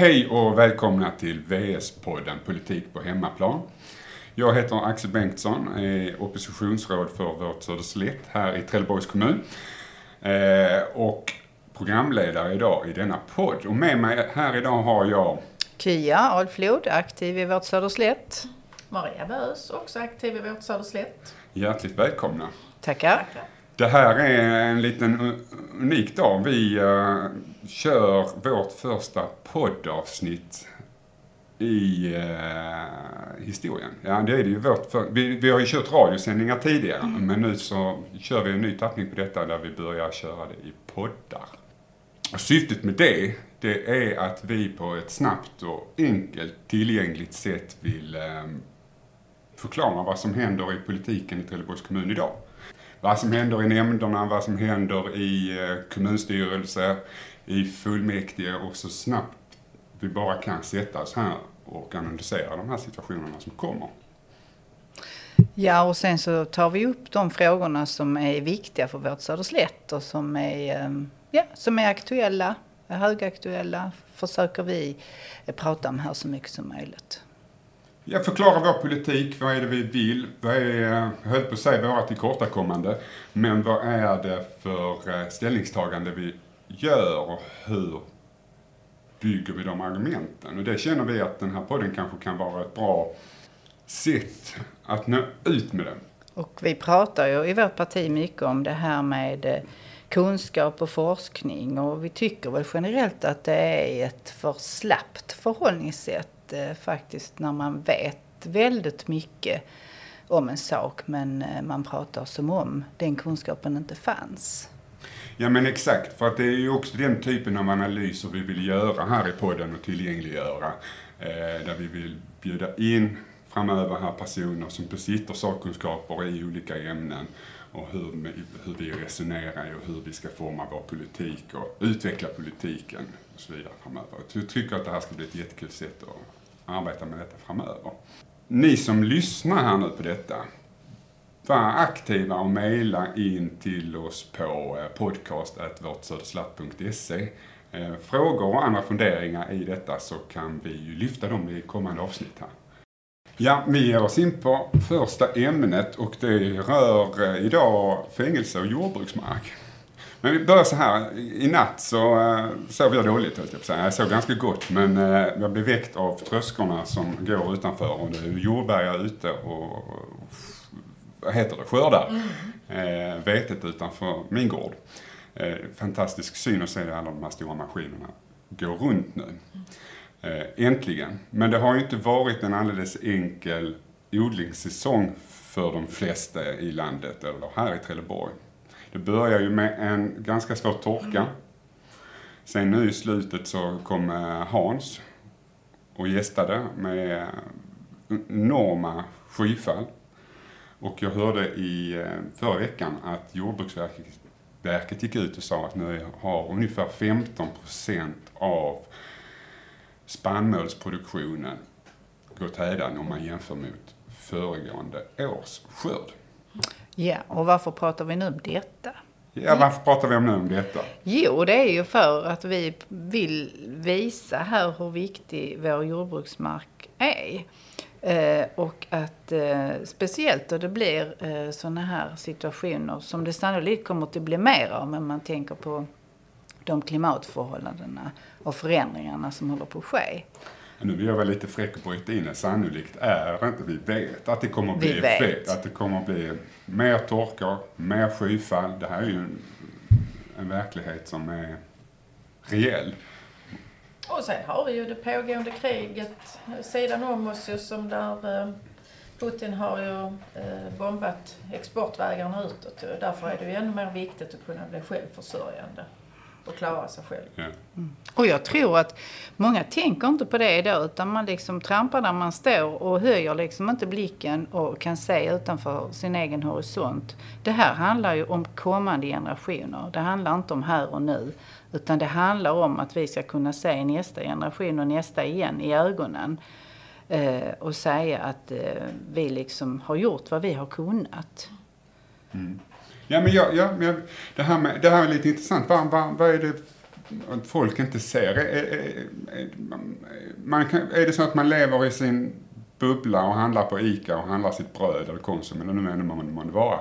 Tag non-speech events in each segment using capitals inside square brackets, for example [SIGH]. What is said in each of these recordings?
Hej och välkomna till VS-podden Politik på hemmaplan. Jag heter Axel Bengtsson, är oppositionsråd för vårt Söderslätt här i Trelleborgs kommun. Eh, och programledare idag i denna podd. Och med mig här idag har jag Kia Alflod, aktiv i vårt Söderslätt. Maria Bös, också aktiv i vårt Söderslätt. Hjärtligt välkomna. Tackar. Det här är en liten unik dag. Vi uh, kör vårt första poddavsnitt i uh, historien. Ja, det är det ju vårt för, vi, vi har ju kört radiosändningar tidigare, mm. men nu så kör vi en ny tappning på detta där vi börjar köra det i poddar. Och syftet med det, det är att vi på ett snabbt och enkelt tillgängligt sätt vill um, förklara vad som händer i politiken i Trelleborgs kommun idag vad som händer i nämnderna, vad som händer i eh, kommunstyrelse, i fullmäktige och så snabbt vi bara kan sätta oss här och analysera de här situationerna som kommer. Ja, och sen så tar vi upp de frågorna som är viktiga för vårt Söderslätt och som är, ehm, ja, som är aktuella, högaktuella, försöker vi eh, prata om här så mycket som möjligt. Jag förklarar vår politik, vad är det vi vill, vad är, jag höll på att säga våra tillkortakommande, men vad är det för eh, ställningstagande vi gör och hur bygger vi de argumenten? Och det känner vi att den här podden kanske kan vara ett bra sätt att nå ut med det. Och vi pratar ju i vårt parti mycket om det här med eh, kunskap och forskning och vi tycker väl generellt att det är ett för slappt förhållningssätt eh, faktiskt när man vet väldigt mycket om en sak men eh, man pratar som om den kunskapen inte fanns. Ja men exakt, för att det är ju också den typen av analyser vi vill göra här i podden och tillgängliggöra. Eh, där vi vill bjuda in framöver här personer som besitter sakkunskaper i olika ämnen och hur, hur vi resonerar och hur vi ska forma vår politik och utveckla politiken och så vidare framöver. Jag tycker att det här ska bli ett jättekul sätt att arbeta med detta framöver. Ni som lyssnar här nu på detta, var aktiva och mejla in till oss på eh, eh, frågor och andra funderingar i detta så kan vi ju lyfta dem i kommande avsnitt här. Ja, vi ger oss in på första ämnet och det rör eh, idag fängelse och jordbruksmark. Men vi börjar så här. I natt så uh, sov jag dåligt höll jag på säga. Jag sov ganska gott men uh, jag blev väckt av tröskorna som går utanför och det är jordbär ute och, vad heter det, skördar mm. uh, vetet utanför min gård. Uh, fantastisk syn att se alla de här stora maskinerna gå runt nu. Uh, äntligen. Men det har ju inte varit en alldeles enkel odlingssäsong för de flesta i landet, eller här i Trelleborg. Det börjar ju med en ganska svår torka. Sen nu i slutet så kom Hans och gästade med enorma skyfall. Och jag hörde i eh, förra veckan att Jordbruksverket gick ut och sa att nu har ungefär 15 procent av spannmålsproduktionen gått hädan om man jämför mot föregående års skörd. Ja, och varför pratar vi nu om detta? Ja, varför pratar vi nu om detta? Jo, det är ju för att vi vill visa här hur viktig vår jordbruksmark är. Eh, och att eh, speciellt då det blir eh, sådana här situationer som det sannolikt kommer att bli mer av om man tänker på de klimatförhållandena och förändringarna som håller på att ske. Nu vill jag vara lite fräck och bryta in Sannolikt är inte, vi vet att det kommer att bli effekt. Att det kommer att bli mer torka, mer skyfall. Det här är ju en, en verklighet som är reell. Och sen har vi ju det pågående kriget sidan om oss ju som där eh, Putin har ju eh, bombat exportvägarna utåt. Därför är det ju ännu mer viktigt att kunna bli självförsörjande och klara sig själv. Ja. Mm. Och jag tror att många tänker inte på det idag utan man liksom trampar där man står och höjer liksom inte blicken och kan se utanför sin egen horisont. Det här handlar ju om kommande generationer. Det handlar inte om här och nu. Utan det handlar om att vi ska kunna se nästa generation och nästa igen i ögonen. Eh, och säga att eh, vi liksom har gjort vad vi har kunnat. Mm. Ja, men jag, ja, men det, här med, det här är lite intressant. Vad, vad, vad är det folk inte ser. Är, är, är, man kan, är det så att man lever i sin bubbla och handlar på ICA och handlar sitt bröd eller Konsum eller nu ännu man månde vara.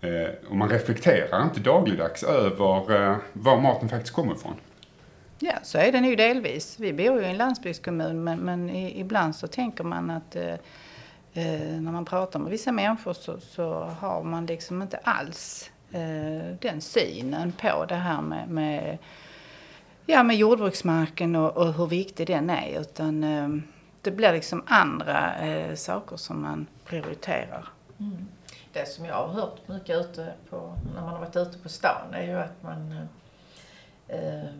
Eh, och man reflekterar inte dagligdags över eh, var maten faktiskt kommer ifrån. Ja, så är det nog delvis. Vi bor ju i en landsbygdskommun men, men i, ibland så tänker man att eh, Eh, när man pratar med vissa människor så, så har man liksom inte alls eh, den synen på det här med, med, ja, med jordbruksmarken och, och hur viktig den är. Utan eh, det blir liksom andra eh, saker som man prioriterar. Mm. Det som jag har hört mycket ute på, när man har varit ute på stan är ju att man eh, eh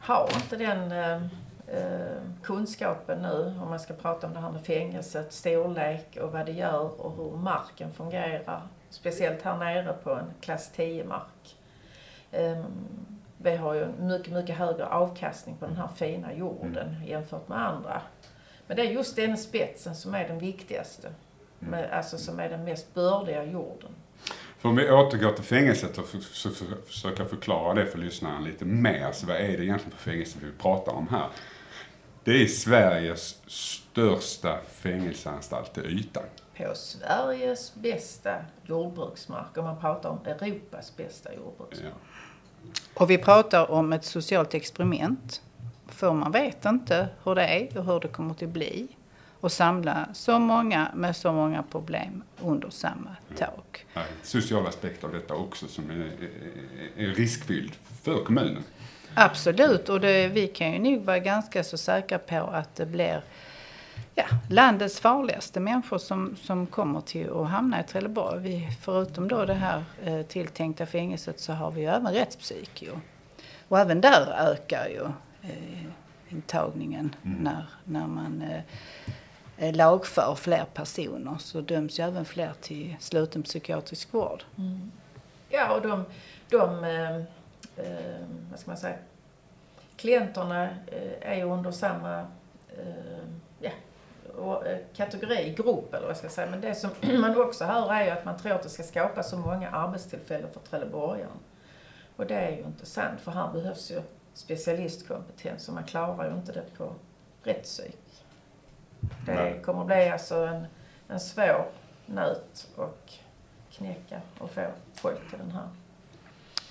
har inte den eh, eh, kunskapen nu om man ska prata om det här med fängelset, storlek och vad det gör och hur marken fungerar. Speciellt här nere på en klass 10-mark. Eh, vi har ju mycket, mycket högre avkastning på den här fina jorden mm. jämfört med andra. Men det är just den spetsen som är den viktigaste. Mm. Med, alltså som är den mest bördiga jorden. För om vi återgår till fängelset och försöka förklara det för lyssnaren lite mer. Så vad är det egentligen för fängelse vi pratar om här? Det är Sveriges största fängelseanstalt till ytan. På Sveriges bästa jordbruksmark, om man pratar om Europas bästa jordbruksmark. Ja. Och vi pratar om ett socialt experiment. För man vet inte hur det är och hur det kommer att bli. Och samla så många med så många problem under samma tak. Ja, social aspekt av detta också som är, är, är riskfylld för kommunen. Absolut, och det, vi kan ju nog vara ganska så säkra på att det blir ja, landets farligaste människor som, som kommer till att hamna i Trelleborg. Vi, förutom då det här eh, tilltänkta fängelset så har vi ju även rättspsyk. Ju. Och även där ökar ju eh, intagningen mm. när, när man eh, lagför fler personer så döms ju även fler till sluten psykiatrisk vård. Mm. Ja, och de, de eh, vad ska man säga, klienterna eh, är ju under samma eh, ja, eh, kategori, grupp eller vad jag ska säga. Men det som [CLEARS THROAT] man också hör är ju att man tror att det ska skapa så många arbetstillfällen för trelleborgaren. Och det är ju inte sant för här behövs ju specialistkompetens och man klarar ju inte det på rättspsyk. Det Nej. kommer bli alltså en, en svår nöt och knäcka och få folk till den här.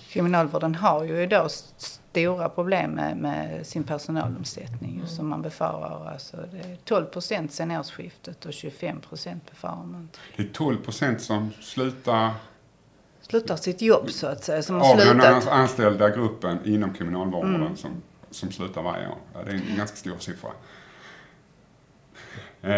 Kriminalvården har ju idag stora problem med, med sin personalomsättning mm. som man befarar. Alltså det är 12 procent sen årsskiftet och 25 procent befarar man. Det är 12 procent som slutar slutar sitt jobb så att säga. Som har Av slutat. den anställda gruppen inom kriminalvården mm. som, som slutar varje år. Ja, det är en ganska stor siffra. Eh,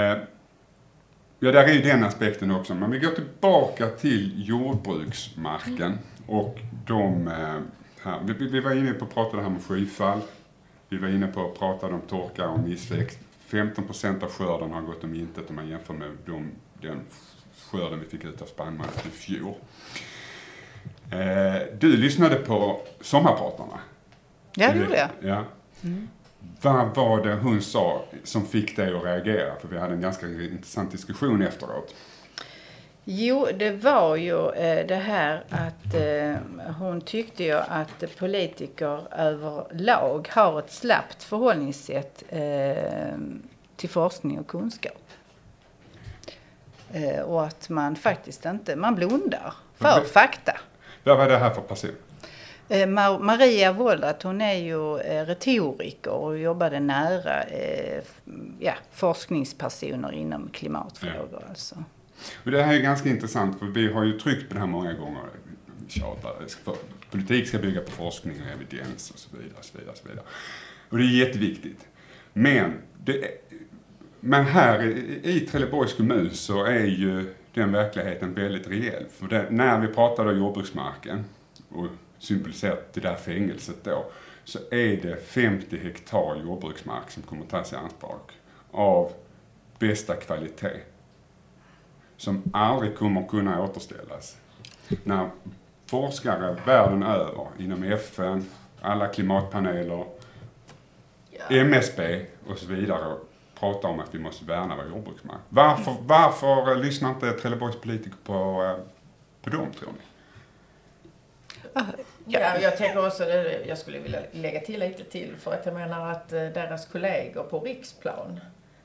ja, där är ju den aspekten också. Men vi går tillbaka till jordbruksmarken och de eh, här. Vi, vi, var inne på att prata det här med skyfall. Vi var inne på att prata om torka och missväxt. 15 procent av skörden har gått om intet om man jämför med de, den skörden vi fick ut av spannmål i fjol. Eh, du lyssnade på sommarpratarna. Ja, det gjorde jag. Ja. Mm. Vad var det hon sa som fick dig att reagera? För vi hade en ganska intressant diskussion efteråt. Jo, det var ju eh, det här att eh, hon tyckte ju att politiker överlag har ett slappt förhållningssätt eh, till forskning och kunskap. Och att man faktiskt inte, man blundar för fakta. Vad var det här för person? Maria Wollrat hon är ju retoriker och jobbade nära ja, forskningspersoner inom klimatfrågor. Ja. Alltså. Och det här är ganska intressant för vi har ju tryckt på det här många gånger. Tjatar, politik ska bygga på forskning och evidens och så vidare. Och så vidare, och så vidare. Och det är jätteviktigt. Men, det, men här i Trelleborgs kommun så är ju den verkligheten väldigt rejäl. För det, när vi pratar om jordbruksmarken och symboliserat det där fängelset då, så är det 50 hektar jordbruksmark som kommer att tas i anspråk av bästa kvalitet. Som aldrig kommer att kunna återställas. När forskare världen över, inom FN, alla klimatpaneler, MSB och så vidare pratar om att vi måste värna vår jordbruksmark. Varför, varför lyssnar inte Trelleborgs politiker på, eh, på dem tror ni? Ja, jag tänker också, jag skulle vilja lägga till lite till för att jag menar att eh, deras kollegor på riksplan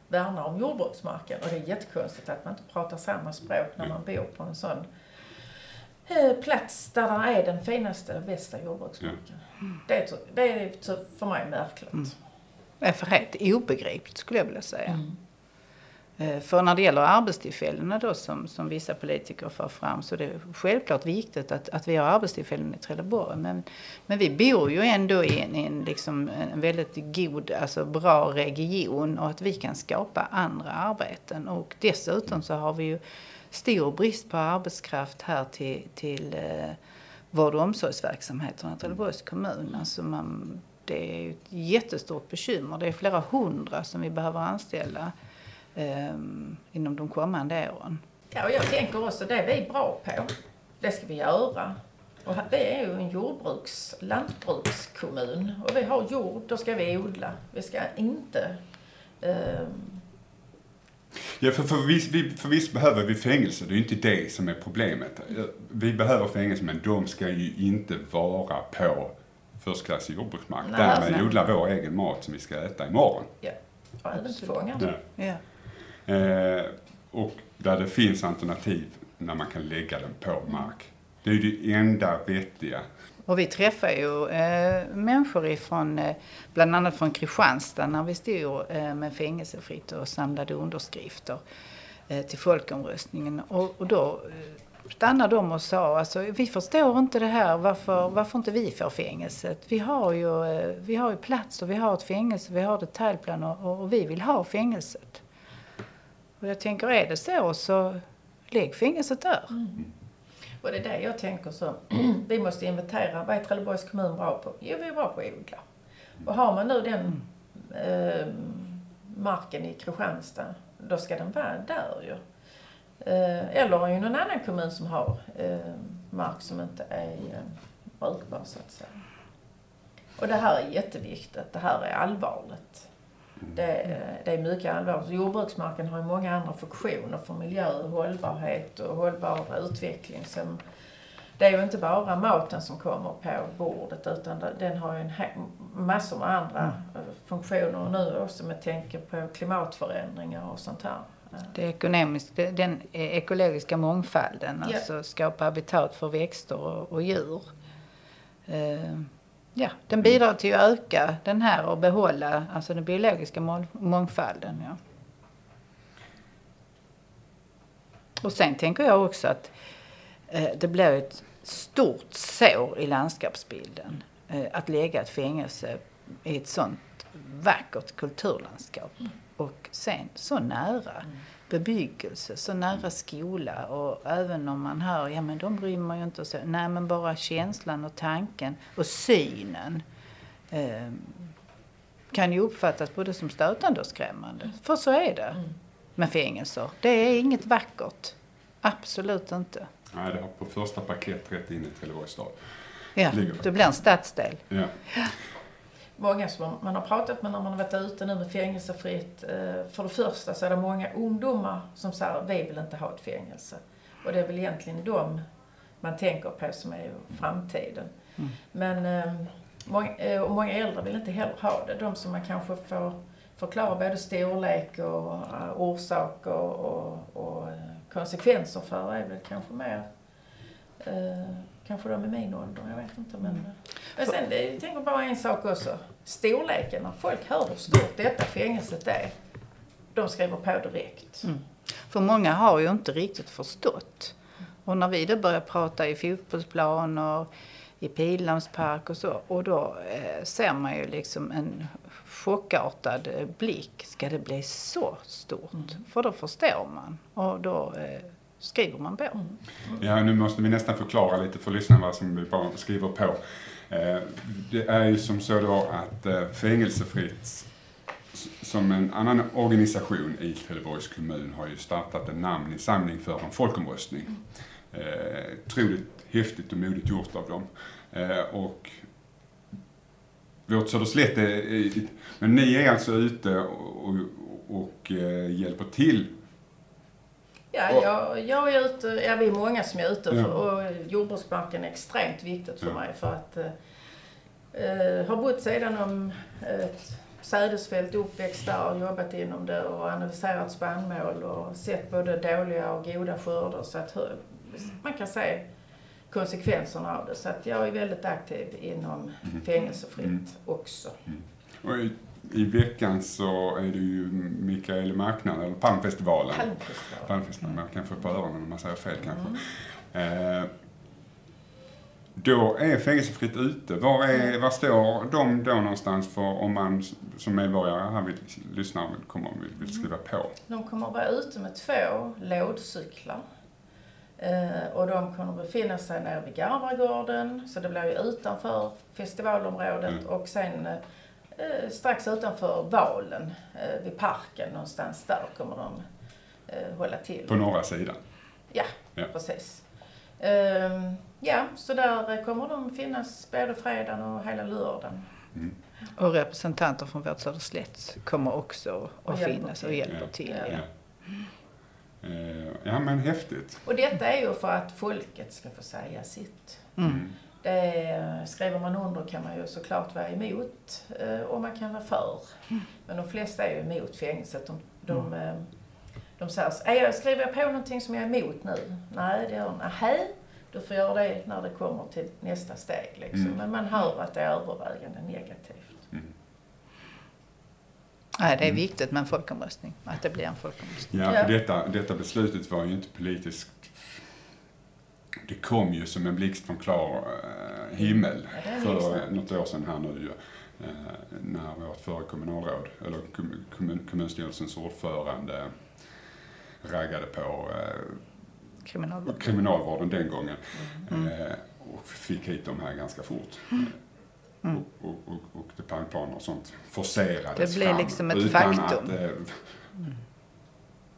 värnar om jordbruksmarken och det är jättekonstigt att man inte pratar samma språk när man bor på en sån eh, plats där det är den finaste och bästa jordbruksmarken. Det, är, så- det är för mig märkligt. Det är för helt obegripligt skulle jag vilja säga. Eh, Eh, för när det gäller arbetstillfällena då som, som vissa politiker för fram så är det självklart viktigt att, att vi har arbetstillfällen i Trelleborg. Men, men vi bor ju ändå i en, en, liksom, en väldigt god, alltså bra region och att vi kan skapa andra arbeten. Och dessutom så har vi ju stor brist på arbetskraft här till, till eh, vård och omsorgsverksamheterna i Trelleborgs kommun. Alltså man, det är ett jättestort bekymmer. Det är flera hundra som vi behöver anställa eh, inom de kommande åren. Ja, och jag tänker också, det är vi bra på, det ska vi göra. Och det är ju en jordbruks, lantbrukskommun. Och vi har jord, då ska vi odla. Vi ska inte... ehm, Ja, för, för, visst, vi, för visst behöver vi fängelse, det är ju inte det som är problemet. Vi behöver fängelse, men de ska ju inte vara på förstklassig jordbruksmark. Nej, Därmed nej. odla vår egen mat som vi ska äta imorgon. ja, och även fångarna. Ja. Eh, och där det finns alternativ när man kan lägga den på mark. Det är ju det enda vettiga. Och vi träffar ju eh, människor ifrån, eh, bland annat från Kristianstad när vi stod eh, med fängelsefritt och samlade underskrifter eh, till folkomröstningen. Och, och då eh, stannade de och sa, alltså, vi förstår inte det här, varför, varför inte vi får fängelset? Vi har, ju, eh, vi har ju plats och vi har ett fängelse, vi har detaljplan och, och vi vill ha fängelset. Och jag tänker, är det så så lägg fängelset där. Och det är det jag tänker så. [CLEARS THROAT] vi måste inventera, vad är Trelleborgs kommun bra på? Jo, vi är bra på att odla. Och har man nu den eh, marken i Kristianstad, då ska den vara där ju. Eh, eller i någon annan kommun som har eh, mark som inte är eh, brukbar så att säga. Och det här är jätteviktigt, det här är allvarligt. Det, det är mycket allvarligt. Jordbruksmarken har ju många andra funktioner för miljö, hållbarhet och hållbar utveckling. Som, det är ju inte bara maten som kommer på bordet utan den har ju en massor med andra eh, funktioner. Nu också med tanke på klimatförändringar och sånt här. Eh, Det ekonomisk, den eh, ekologiska mångfalden, Ja. alltså skapa habitat för växter och, och djur. Ja, den bidrar till att öka den här och behålla alltså den biologiska mång- mångfalden. Ja. Och sen tänker jag också att eh, det blir ett stort sår i landskapsbilden eh, att lägga ett fängelse i ett sånt vackert kulturlandskap. Och sen så nära bebyggelse, så nära skola och även om man hör, ja men de rymmer ju inte och så. Nej men bara känslan och tanken och synen eh, kan ju uppfattas både som stötande och skrämmande. För så är det med fängelser. Det är inget vackert. Absolut inte. Nej, det har på första paket rätt in i Trelleborgs stad. Ja, det blir en stadsdel. Ja. Många som man har pratat med när man har varit ute nu med fängelsefritt. eh, För det första så är det många ungdomar som säger vi vill inte ha ett fängelse. Och det är väl egentligen dem man tänker på som är framtiden. Men eh, många, eh, och många äldre vill inte heller ha det. De som man kanske får förklara både storlek och eh, orsak och, och, och konsekvenser för är väl kanske mer Kanske de i min ålder, jag vet inte. Men, men sen, jag tänker bara en sak också. Storleken, när folk hör hur stort detta fängelset är. De skriver på direkt. För många har ju inte riktigt förstått. Och när vi då börjar prata i fotbollsplan och i Pildammspark och så. Och då eh, ser man ju liksom en chockartad eh, blick. Ska det bli så stort? För då förstår man. Och då eh, skriver man på. Ja, nu måste vi nästan förklara lite för lyssnarna vad som vi bara skriver på. Eh, det är ju som så då att eh, Fängelsefritt som en annan organisation i Trelleborgs kommun har ju startat en namninsamling för en folkomröstning. Eh, Otroligt häftigt och modigt gjort av dem. Och vårt Söderslätt är, men ni är alltså ute och, och, och hjälper till Ja, jag, jag är ute, ja vi är många som är ute för, och jordbruksmarken är extremt viktigt för mig för att eh, eh, har bott sedan om ett sädesfält, uppväxt där och jobbat inom det och analyserat spannmål och sett både dåliga och goda skördar så att man kan se konsekvenserna av det. Så att jag är väldigt aktiv inom fängelsefritt Mm. också. Och i, I veckan så är det ju Mikael Marknad, eller Palmfestivalen. Palmfestival. Palmfestivalen, man kan få på öronen om man säger fel kanske. Mm. Eh, då är fängelsefritt ute. Var, är, var står de då någonstans för om man som medborgare här vill lyssna och vill, komma vill, vill skriva på? De kommer att vara ute med två lådcyklar. Eh, och de kommer att befinna sig nere vid Garvargården, så det blir ju utanför festivalområdet Mm. och sen eh, strax utanför Valen, eh, vid parken någonstans där kommer de eh, hålla till. På norra sidan. Ja, Ja. precis. Ehm, ja, så där kommer de finnas både fredagen och hela lördagen. Och representanter från vårt Söderslätt kommer också att finnas och hjälper Ja. till. Ja. Ja. Eh, ja men häftigt. Och detta är ju för att folket ska få säga sitt. Mm. Det är, skriver man under kan man ju såklart vara emot eh, och man kan vara för. Men de flesta är ju emot fängelset. De, de, eh, de säger så, "Är jag, skriver jag på någonting som jag är emot nu? Nej, det gör de. Nähä, du får göra det när det kommer till nästa steg. Liksom. Mm. Men man hör att det är övervägande negativt. Nej, det är viktigt med en folkomröstning. Att det blir en folkomröstning. Ja, Ja. för detta, detta beslutet var ju inte politiskt. Det kom ju som en blixt från klar eh, himmel Ja, för liksom. något år sedan här nu ju. Eh, när vårt förra kommunalråd, eller kommun, kommun, kommunstyrelsens ordförande raggade på eh, Kriminalvård. kriminalvården den gången. Mm. Eh, och fick hit dem här ganska fort. Mm. Och, och, och, och detaljplaner och sånt forcerades Det blev liksom ett utan faktum. att eh,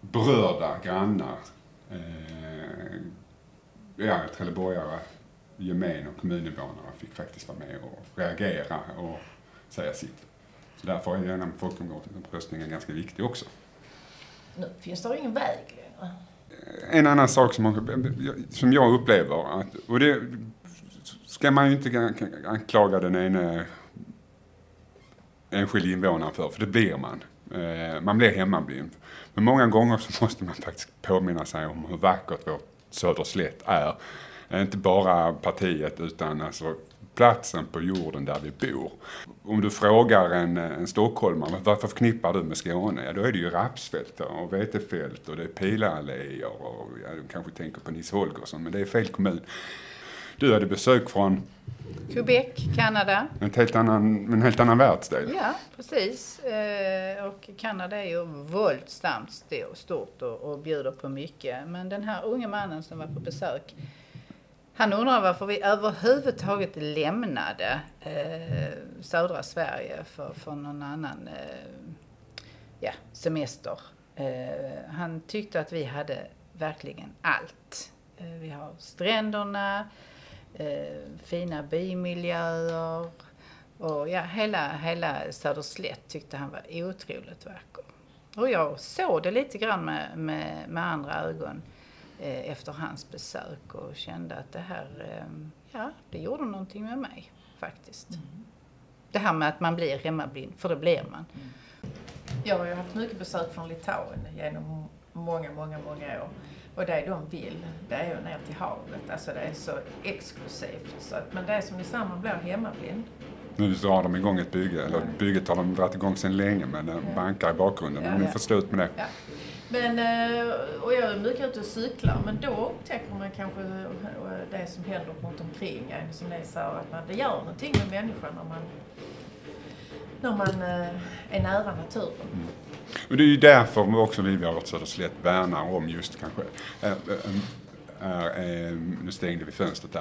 berörda grannar, eh, ja, trelleborgare, gemen och kommuninvånare fick faktiskt vara med och reagera och säga sitt. Så därför är denna folkomröstningen ganska viktig också. Nu finns det ingen väg längre. En annan sak som, man- som jag upplever, att, och det ska man ju inte anklaga den ene enskild invånaren för, för det blir man. Eh, Man blir hemmablind. Men många gånger så måste man faktiskt påminna sig om hur vackert vårt Söderslätt är. Eh, inte bara partiet utan alltså platsen på jorden där vi bor. Om du frågar en, eh, en stockholmare, varför förknippar du med Skåne? Ja, då är det ju rapsfält och vetefält och det är pilalléer och ja, du kanske tänker på Nils Holgersson, men det är fel kommun. Du hade besök från Quebec, Kanada. en helt annan, en helt annan världsdel. Ja, precis. Eh, Och Kanada är ju våldsamt sto- stort och, och bjuder på mycket. Men den här unge mannen som var på besök, han undrar varför vi överhuvudtaget lämnade eh, södra Sverige för, för någon annan eh, ja, semester. Han tyckte att vi hade verkligen allt. Vi har stränderna, fina bymiljöer, och ja, hela, hela Söderslätt tyckte han var otroligt vacker. Och jag såg det lite grann med, med, med andra ögon eh, efter hans besök och kände att det här, eh, ja, det gjorde någonting med mig faktiskt. Det här med att man blir hemmablind, för det blir man. Jag har ju haft mycket besök från Litauen genom många, många, många år. Och det de vill, det är ju ner till havet. Alltså det är så exklusivt. Så att, men det är som ni sa, man blir hemmablind. Nu drar de igång ett bygge, eller bygget har de dragit igång sedan länge men det Ja. bankar i bakgrunden. Ja, Men ja. får stå ut med det. Ja. Men, eh, och jag är mycket ute och cyklar, men då upptäcker man kanske det som händer runt omkring en. Som ni sa, att man, det gör någonting med människan när man, när man eh, är nära naturen. Och det är ju därför också vi vid vårt Söderslätt värnar om just kanske, äh, äh, äh, nu stängde vi fönstret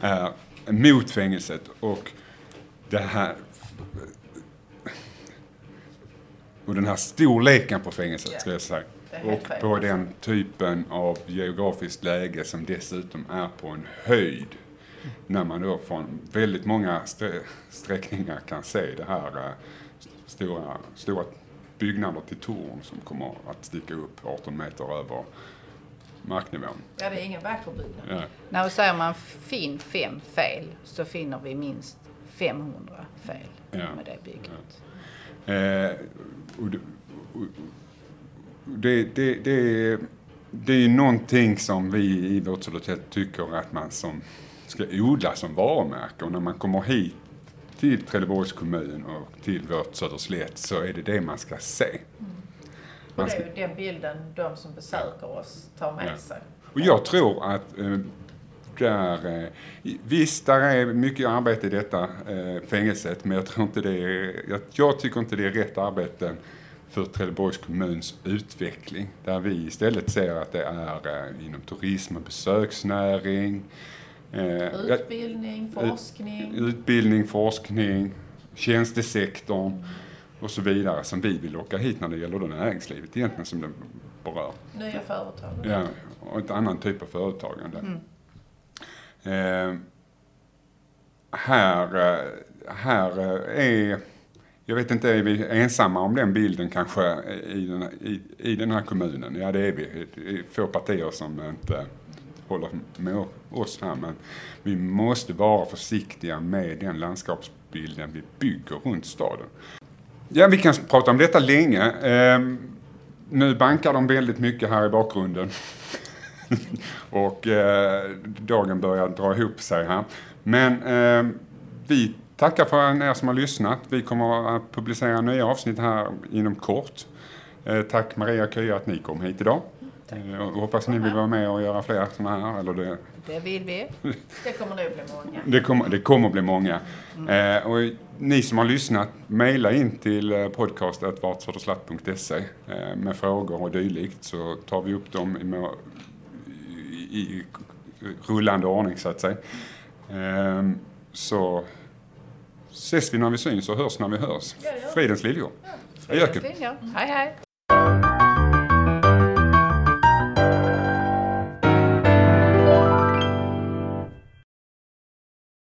där, äh, mot fängelset och det här och den här storleken på fängelset Ja. ska jag säga. Och på den typen av geografiskt läge som dessutom är på en höjd. När man då från väldigt många sträckningar kan se det här eh, stora, stora byggnader till torn som kommer att sticka upp 18 meter över marknivån. Ja, det är ingen vacker byggnad. Ja. När vi säger man finn fem fel så finner vi minst 500 fel Ja. med det bygget. Eh, och det, och, det, det, det, det är ju någonting som vi i vårt Södertälje tycker att man som ska odla som varumärke. Och när man kommer hit till Trelleborgs kommun och till vårt Söderslätt så är det det man ska se. Och det är ju den bilden de som besöker oss tar med Ja. sig. Och jag tror att eh, där, eh, visst, där är mycket arbete i detta eh, fängelset, men jag tror inte det är, jag, jag tycker inte det är rätt arbete för Trelleborgs kommuns utveckling. Där vi istället ser att det är eh, inom turism och besöksnäring, Utbildning, forskning. utbildning, forskning, tjänstesektorn och så vidare som vi vill locka hit när det gäller då näringslivet egentligen som det berör. Nya företag. Ja, och ett annan typ av företagande. Eh, här, eh, här eh, är, jag vet inte, är vi ensamma om den bilden kanske i den, här- i, i den här kommunen? Ja, det är vi. Det är få partier som inte håller med oss här, men vi måste vara försiktiga med den landskapsbilden vi bygger runt staden. Ja, vi kan prata om detta länge. Eh, nu bankar de väldigt mycket här i bakgrunden. [LAUGHS] och eh, dagen börjar dra ihop sig här. Men eh, vi tackar för er som har lyssnat. Vi kommer att publicera nya avsnitt här inom kort. Eh, tack Maria Kya att ni kom hit idag. Eh, och hoppas ni vill vara med och göra fler sådana här. Eller det, Det vill vi. Det kommer nog bli många. [LAUGHS] det, kommer, det kommer bli många. Eh, och ni som har lyssnat, mejla in till eh, podcast.vartsöderslatt.se eh, med frågor och dylikt så tar vi upp dem i, må- i, i rullande ordning så att säga. Eh, så ses vi när vi syns och hörs när vi hörs. Ja, ja. Fridens liljor. Ajöken. Hej hej!